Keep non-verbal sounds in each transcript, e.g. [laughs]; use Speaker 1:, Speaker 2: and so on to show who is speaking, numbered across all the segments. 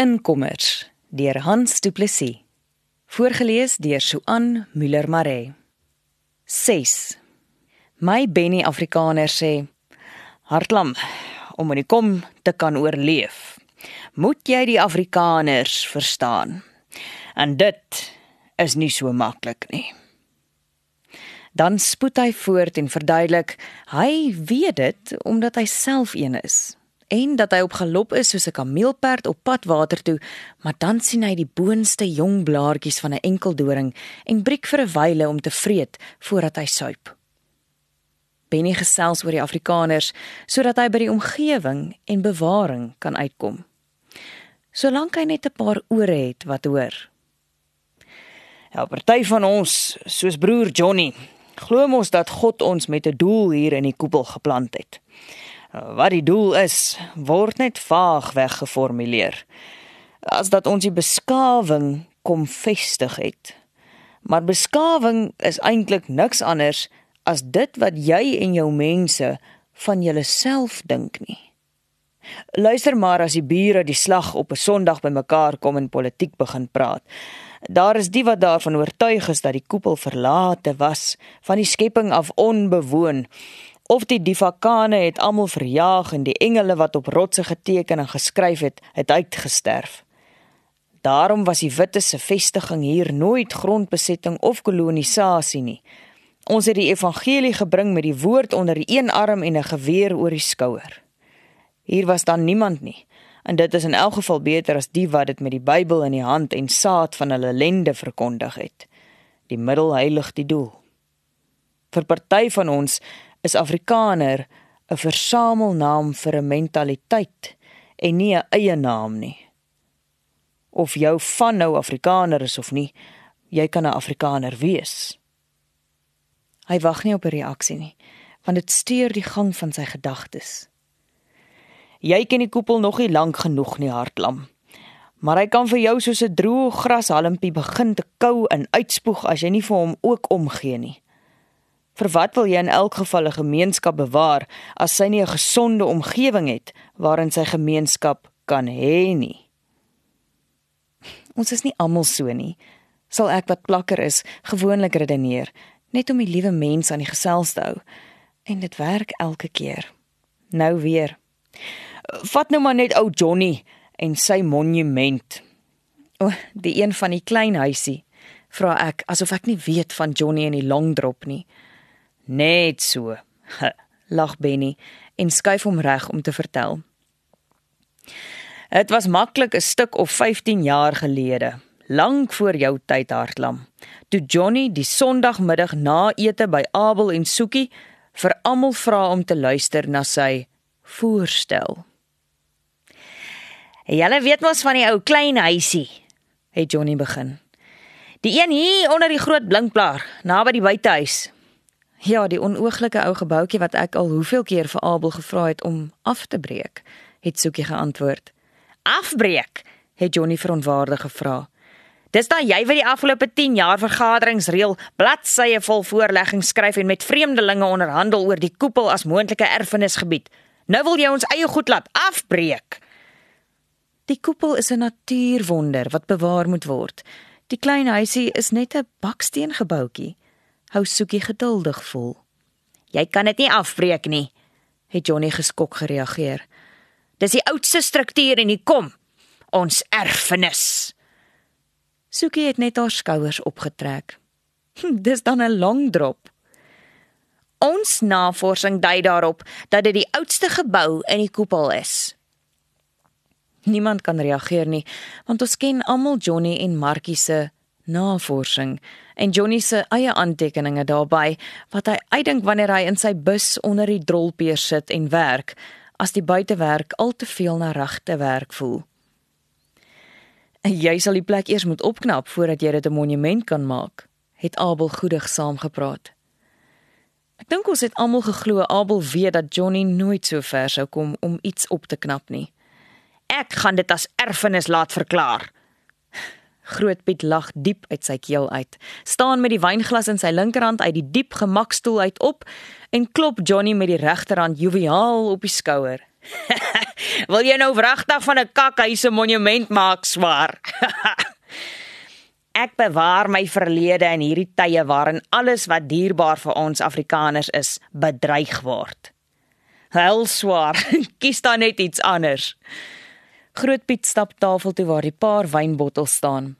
Speaker 1: Inkommers deur Hans Du Plessis. Voorgeles deur Suan Müller Maree. 6. My Benny Afrikaner sê: Hartlam, om in die kom te kan oorleef, moet jy die Afrikaners verstaan. En dit is nie so maklik nie. Dan spoed hy voort en verduidelik, hy weet dit omdat hy self een is en dat hy op galop is soos 'n kameelperd op pad water toe, maar dan sien hy die boonste jong blaartjies van 'n enkeldoring en breek vir 'n wyle om te vreet voordat hy suip. Benny gesels oor die Afrikaners sodat hy by die omgewing en bewaring kan uitkom. Solank hy net 'n paar ore het wat hoor. Ja, party van ons, soos broer Johnny, glo mos dat God ons met 'n doel hier in die koepel geplant het. Wat die doel is, word net vaag weggeformuleer. As dat ons die beskawing kom vestig het. Maar beskawing is eintlik niks anders as dit wat jy en jou mense van jouself dink nie. Luister maar as die bure die slag op 'n Sondag bymekaar kom en politiek begin praat. Daar is die wat daarvan oortuig is dat die koepel verlate was, van die skepping af onbewoon of die divakane het almal verjaag en die engele wat op rotse geteken en geskryf het, het uitgesterf. Daarom was die witte se vestiging hier nooit grondbesetting of kolonisasie nie. Ons het die evangelie gebring met die woord onder die een arm en 'n geweer oor die skouer. Hier was dan niemand nie. En dit is in elk geval beter as die wat dit met die Bybel in die hand en saad van hulle lende verkondig het. Die middel heilig die doel. Vir party van ons is Afrikaner 'n versamelnaam vir 'n mentaliteit en nie 'n eie naam nie. Of jou van nou Afrikaner is of nie, jy kan 'n Afrikaner wees. Hy wag nie op 'n reaksie nie, want dit steur die gang van sy gedagtes. Jy ken die koepel nog nie lank genoeg nie, hartlam. Maar hy kan vir jou soos 'n droë grashalmpie begin te kou en uitspoeg as jy nie vir hom ook omgee nie. Vir wat wil jy in elk geval 'n gemeenskap bewaar as sy nie 'n gesonde omgewing het waarin sy gemeenskap kan hê nie? Ons is nie almal so nie. Sal ek wat plakker is, gewoonlik redeneer, net om die liewe mens aan die gesels te hou. En dit werk elke keer. Nou weer. Vat nou maar net ou Johnny en sy monument. O, oh, die een van die klein huisie. Vra ek asof ek nie weet van Johnny en die long drop nie. Net so. [laughs] Lag Benny en skuif hom reg om te vertel. Dit was maklik 'n stuk of 15 jaar gelede, lank voor jou tyd hartlam. Toe Johnny die Sondagmiddag na ete by Abel en Soekie vir almal vra om te luister na sy voorstel. "Julle weet mos van die ou klein huisie," het Johnny begin. "Die een hier onder die groot blinkplaar, naby die buitehuis." Ja, die onooglike ou gebouetjie wat ek al hoeveel keer vir Abel gevra het om af te breek, het Soekie geantwoord. Afbreek? het Johnny verontwaardig gevra. Dis dan jy wat die afgelope 10 jaar vergaderings reël, bladsye vol voorleggings skryf en met vreemdelinge onderhandel oor die koepel as moontlike erfenisgebied. Nou wil jy ons eie goed laat afbreek. Die koepel is 'n natuurwonder wat bewaar moet word. Die klein huisie is net 'n baksteengebouetjie hou Soekie geduldig vol. Jy kan dit nie afbreek nie, het Johnny geskok gereageer. Dis die oudste struktuur en hier kom ons erfenis. Soekie het net haar skouers opgetrek. [laughs] Dis dan 'n long drop. Ons navorsing dui daarop dat dit die oudste gebou in die koepel is. Niemand kan reageer nie, want ons ken almal Johnny en Markie se navorsing en Johnny se eie aantekeninge daarbey wat hy uitdink wanneer hy in sy bus onder die drolpeer sit en werk as die buitewerk al te veel na regte werk voel. Jy sal die plek eers moet opknap voordat jy dit 'n monument kan maak, het Abel goedig saamgepraat. Ek dink ons het almal geglo Abel weet dat Johnny nooit so ver sou kom om iets op te knap nie. Ek gaan dit as erfenis laat verklaar. Groot Piet lag diep uit sy keel uit. Staan met die wynglas in sy linkerhand uit die diep gemakstoel uit op en klop Johnny met die regterhand joviaal op die skouer. [laughs]
Speaker 2: Wil jy nou wragtig van 'n kakhuis 'n monument maak swaar? [laughs] Ek bewaar my verlede in hierdie tye waarin alles wat dierbaar vir ons Afrikaners is, bedreig word. Hel swaar, [laughs] kies dan net iets anders. Groot Piet stap tafel toe waar die paar wynbottels staan.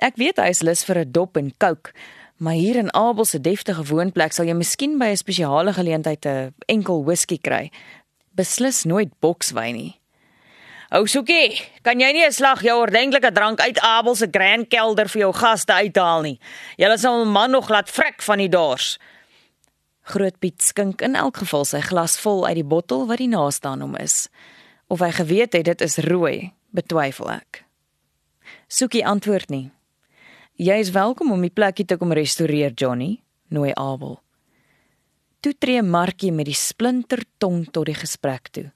Speaker 2: Ek weet hy is lus vir 'n dop en Coke, maar hier in Abel se deftige woonplek sal jy miskien by 'n spesiale geleentheid 'n enkel whisky kry. Beslis nooit bokswyn nie. Ou Sukie, kan jy nie 'n slag jou ordentlike drank uit Abel se grand kelder vir jou gaste uithaal nie? Julle sal 'n man nog laat vrek van die dors. Groot Piet skink in elk geval sy glas vol uit die bottel wat die naaste aan hom is. Of hy geweet het dit is rooi, betwyfel ek. Sukie antwoord nie. Jy is welkom om die plekkie te kom restoreer, Johnny, nooi Abel. Toe tree Markie met die splinter tong tot die gesprek toe.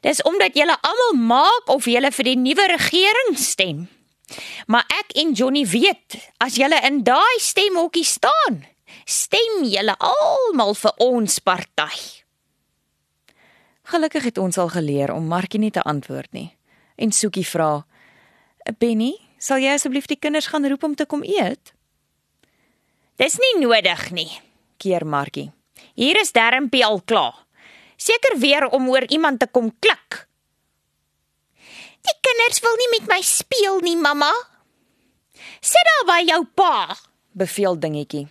Speaker 3: Dis omdat julle almal maak of julle vir die nuwe regering stem. Maar ek en Johnny weet, as julle in daai stemhokkie staan, stem julle almal vir ons party.
Speaker 1: Gelukkig het ons al geleer om Markie nie te antwoord nie. En Soekie vra: "Benny, Sal jy asseblief die kinders gaan roep om te kom eet?
Speaker 3: Dis nie nodig nie, keer Markie. Hier is Dermpie al klaar. Seker weer om oor iemand te kom klik. Die kinders wil nie met my speel nie, mamma. Sit daar by jou pa, beveel dingetjie.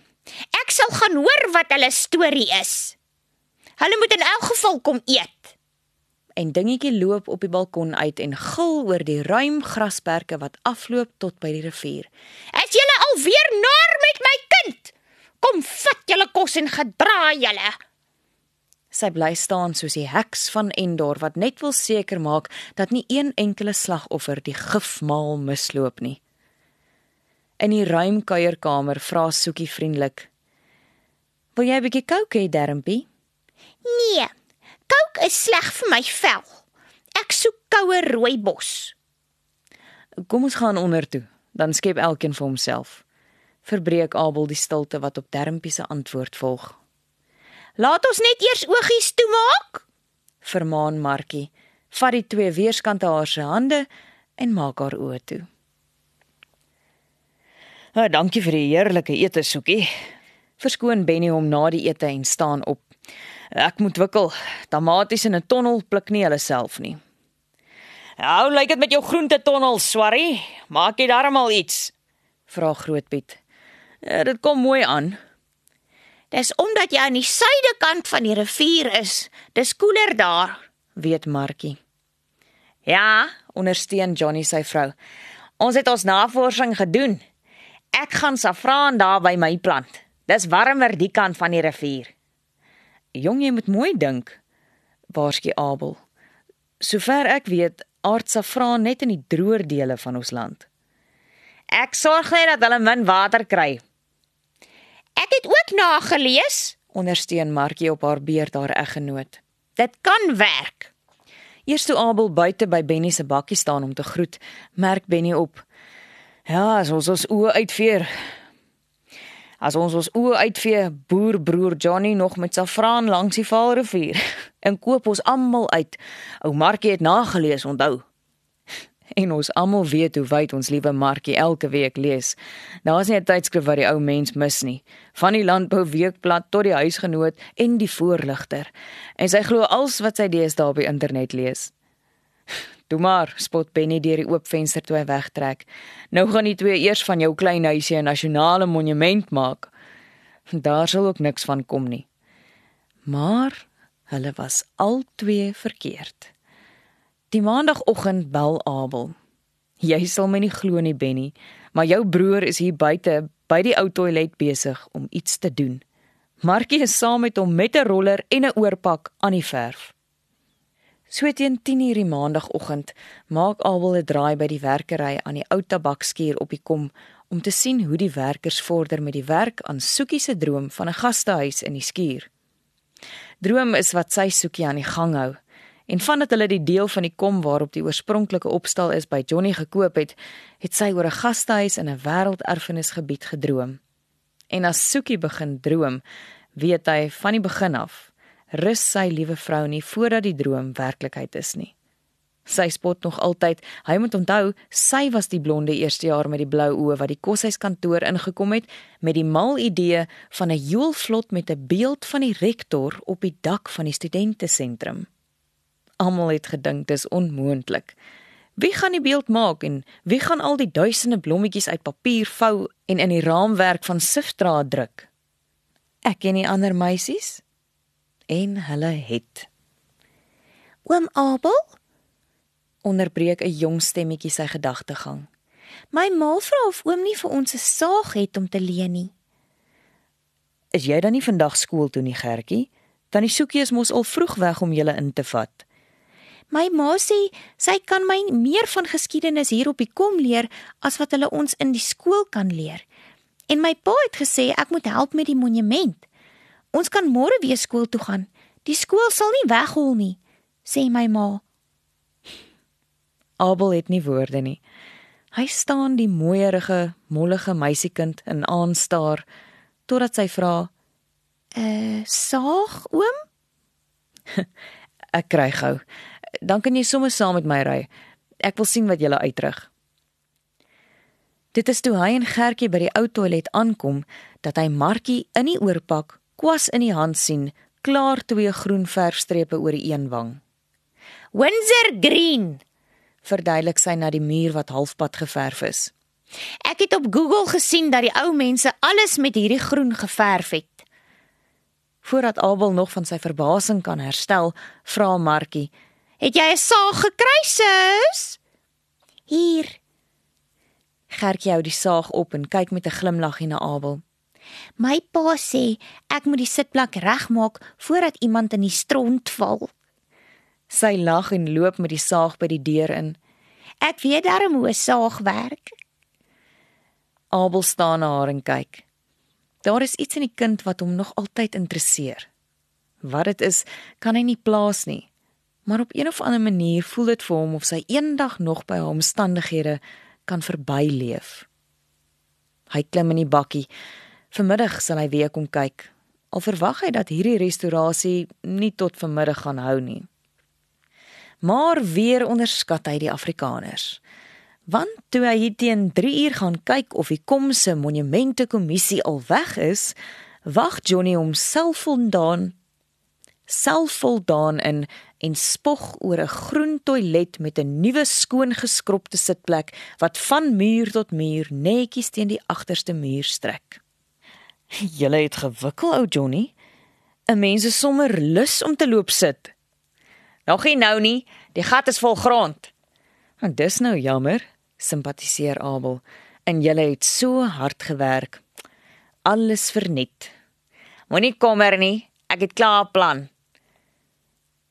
Speaker 3: Ek sal gaan hoor wat hulle storie is. Hulle moet in elk geval kom eet
Speaker 1: en dingetjie loop op die balkon uit en gil oor die ruim grasperke wat afloop tot by die rivier.
Speaker 3: "Is julle alweer nar met my kind? Kom vat julle kos en gedra julle."
Speaker 1: Sy bly staan soos die heks van Endor wat net wil seker maak dat nie een enkele slagoffer die gifmaal misloop nie. In die ruim kuierkamer vra Soekie vriendelik: "Wil jy 'n bietjie kook hê, Dermpie?"
Speaker 3: "Nee, Kook is sleg vir my vel. Ek soek koue rooibos.
Speaker 1: Kom ons gaan onder toe, dan skep elkeen vir homself. Verbreek Abel die stilte wat op Dermpie se antwoord volg.
Speaker 3: Laat ons net eers oogies toemaak,
Speaker 1: vermaan Markie. Vat die twee weerskante haar se hande en maak haar oë toe. "Ha, ah, dankie vir die heerlike ete, Soekie." Verskoon Benny hom na die ete en staan op. Ek moet wikkel. Tamaties in 'n tonnel pluk nie hulle self nie. Hoe lyk dit met jou groente tonnel, Swarrie? Maak jy darmal iets? Vra Grootpiet. Ja, dit kom mooi aan.
Speaker 3: Dis omdat jy aan die suidekant van die rivier is. Dis koeler daar, weet Markie.
Speaker 1: Ja, ondersteun Johnny sy vrou. Ons het ons navorsing gedoen. Ek gaan saffraan daar by my plant. Dis warmer die kant van die rivier. Jong, jy moet mooi dink. Waarskynlik Abel. Sover ek weet, aard saffraan net in die droër dele van ons land. Ek sorg net dat hulle min water kry.
Speaker 3: Ek het ook nagelees,
Speaker 1: ondersteun Markie op haar beurt haar eggenoot.
Speaker 3: Dit kan werk.
Speaker 1: Eers toe Abel buite by Benny se bakkie staan om te groet, merk Benny op. Ja, as ons ons oë uitveer, As ons ons oë uitvee, boer broer Johnny nog met saffraan langs die Vaalrivier [laughs] en koop ons almal uit. Ou Markie het nagelees, onthou. [laughs] En ons almal weet hoe wyd ons liewe Markie elke week lees. Daar's nie 'n tydskrif wat die ou mens mis nie. Van die landbou weekblad tot die huisgenoot en die voorligter. En sy glo alles wat sy deesdae op die internet lees. Toe maar, spot Benny deur die oop venster toe hy wegtrek. Nou gaan die twee eers van jou klein huisie 'n nasionale monument maak. Daar sal ook niks van kom nie. Maar hulle was al twee verkeerd. Die maandagooggend bel Abel. Jy sal my nie glo nie, Benny, maar jou broer is hier buite by die ou toilet besig om iets te doen. Markie is saam met hom met 'n roller en 'n oorpak aan die verf. So teen 10:00 die maandagooggend maak Abel 'n draai by die werkery aan die ou tabakskuur op die kom om te sien hoe die werkers vorder met die werk aan Soekie se droom van 'n gastehuis in die skuur. Droom is wat sy Soekie aan die gang hou en vandat hulle die deel van die kom waarop die oorspronklike opstal is by Johnny gekoop het, het sy oor 'n gastehuis in 'n wêrelderfenisgebied gedroom. En as Soekie begin droom, weet hy van die begin af rus sy liewe vrou nie voordat die droom werklikheid is nie. Sy spot nog altyd. Hy moet onthou, sy was die blonde eerstejaar met die blou oë wat die koshuiskantoor ingekom het met die mal idee van 'n joelvlot met 'n beeld van die rektor op die dak van die studentesentrum. Almal het gedink dis onmoontlik. Wie gaan die beeld maak en wie gaan al die duisende blommetjies uit papier vou en in die raamwerk van sifdraad druk? Ek en die ander meisies en hulle het.
Speaker 3: Oom Abel?
Speaker 1: onderbreek 'n jong stemmetjie sy gedagtegang.
Speaker 3: My ma vra of oom nie vir ons 'n saag het om te leen nie.
Speaker 1: Is jy dan nie vandag skool toe nie, Gertjie? Dan die soekie is mos al vroeg weg om julle in te vat.
Speaker 3: My ma sê sy kan my meer van geskiedenis hier op die kom leer as wat hulle ons in die skool kan leer. En my pa het gesê ek moet help met die monument. Ons kan môre weer skool toe gaan. Die skool sal nie weghol nie, sê my ma.
Speaker 1: Abel het nie woorde nie. Hy staan die mooierige, mollige meisiekind in aanstaar totdat sy vra:
Speaker 3: "Eh, uh, saag oom?" [laughs]
Speaker 1: "Ek kry gou. Dan kan jy sommer saam met my ry. Ek wil sien wat jy uitrig." Dit is toe hy en Gertjie by die ou toilet aankom dat hy Markie in die oorpak, kwas in die hand sien, klaar twee groen verfstrepe oor die een wang.
Speaker 3: "Windsor Green,"
Speaker 1: verduidelik sy na die muur wat halfpad geverf is.
Speaker 3: Ek het op Google gesien dat die ou mense alles met hierdie groen geverf het.
Speaker 1: Voordat Abel nog van sy verbasing kan herstel, vra Markie:
Speaker 3: "Het jy 'n saag gekry, sis?"
Speaker 2: "Hier."
Speaker 1: Gertjie hou die saag op en kyk met 'n glimlaggie na Abel.
Speaker 3: "My pa sê ek moet die sitplek regmaak voordat iemand in die stront val."
Speaker 1: Sy lag en loop met die saag by die deur in.
Speaker 3: Ek weet darm hoe 'n saag werk.
Speaker 1: Abel staan na haar en kyk. Daar is iets in die kind wat hom nog altyd interesseer. Wat dit is, kan hy nie plaas nie. Maar op een of ander manier voel dit vir hom of sy eendag nog by haar omstandighede kan verbyleef. Hy klim in die bakkie. Vanmiddag sal hy weer kom kyk. Al verwag hy dat hierdie restaurasie nie tot vanmiddag gaan hou nie. Maar weer onderskat hy die Afrikaners. Want toe hy teen 3 uur gaan kyk of die Komse Monumente Kommissie al weg is, wag Johnny homself voldaan selfvoldaan in en spog oor 'n groen toilet met 'n nuwe skoon geskropte sitplek wat van muur tot muur netjies teen die agterste muur strek. "Julle het gewikkel, ou Johnny. 'n Mens is sommer lus om te loop sit."
Speaker 2: Nog nie nou nie, die gat is vol grond.
Speaker 1: Want dis nou jammer, simpatiseer Abel. En julle het so hard gewerk. Alles verniet.
Speaker 2: Moenie kommer nie, ek het klaar 'n plan.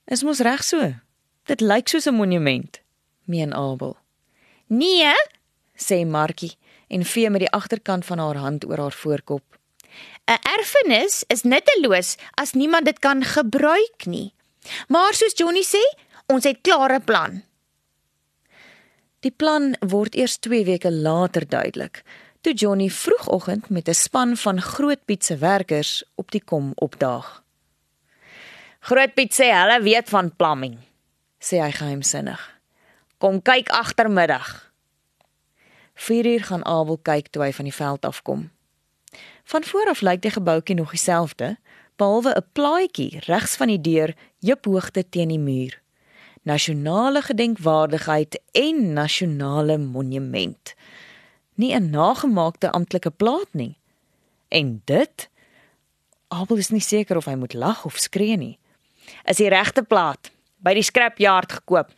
Speaker 1: Is mos reg so. Dit lyk soos 'n monument, meen Abel.
Speaker 3: Nee,
Speaker 1: sê Markie en vee met die agterkant van haar hand oor haar voorkop.
Speaker 3: 'n Erfenis is nutteloos as niemand dit kan gebruik nie. Maar soos Johnny sê, ons het klare plan.
Speaker 1: Die plan word eers 2 weke later duidelik, toe Johnny vroegoggend met 'n span van Grootpiet se werkers op die kom opdaag.
Speaker 2: Grootpiet sê hulle weet van plumbing,
Speaker 1: sê hy geheimsinnig.
Speaker 2: Kom kyk agtermiddag.
Speaker 1: 4 uur gaan Abel kyk toe hy van die veld afkom. Van voor af lyk die gebouetjie nog dieselfde, behalwe 'n plaadjie regs van die deur, heuphoogte teen die muur. Nasionale gedenkwaardigheid en nasionale monument. Nie 'n nagemaakte amptelike plaat nie. En dit Abel is nie seker of hy moet lag of skree nie.
Speaker 2: Is die regte plaat by die scrapyard gekoop.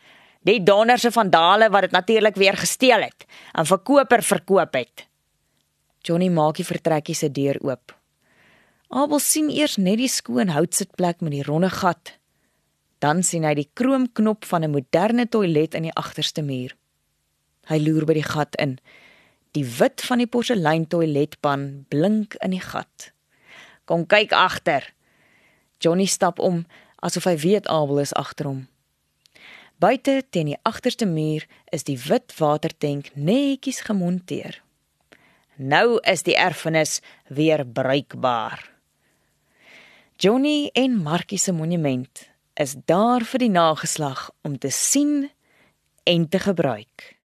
Speaker 2: Die donderse vandale wat dit natuurlik weer gesteel het en verkoper verkoop het.
Speaker 1: Johnny maak die vertrekkie se deur oop. Abel sien eers net die skoon houtsitplek met die ronde gat. Dan sien hy die kroomknop van 'n moderne toilet in die agterste muur. Hy loer by die gat in. Die wit van die porselein toiletpan blink in die gat.
Speaker 2: Kom kyk agter.
Speaker 1: Johnny stap om asof hy weet Abel is agter hom. Buite teen die agterste muur is die wit watertank netjies gemonteer.
Speaker 2: Nou is die erfenis weer bruikbaar.
Speaker 1: Johnny en Markie se monument is daar vir die nageslag om te sien en te gebruik.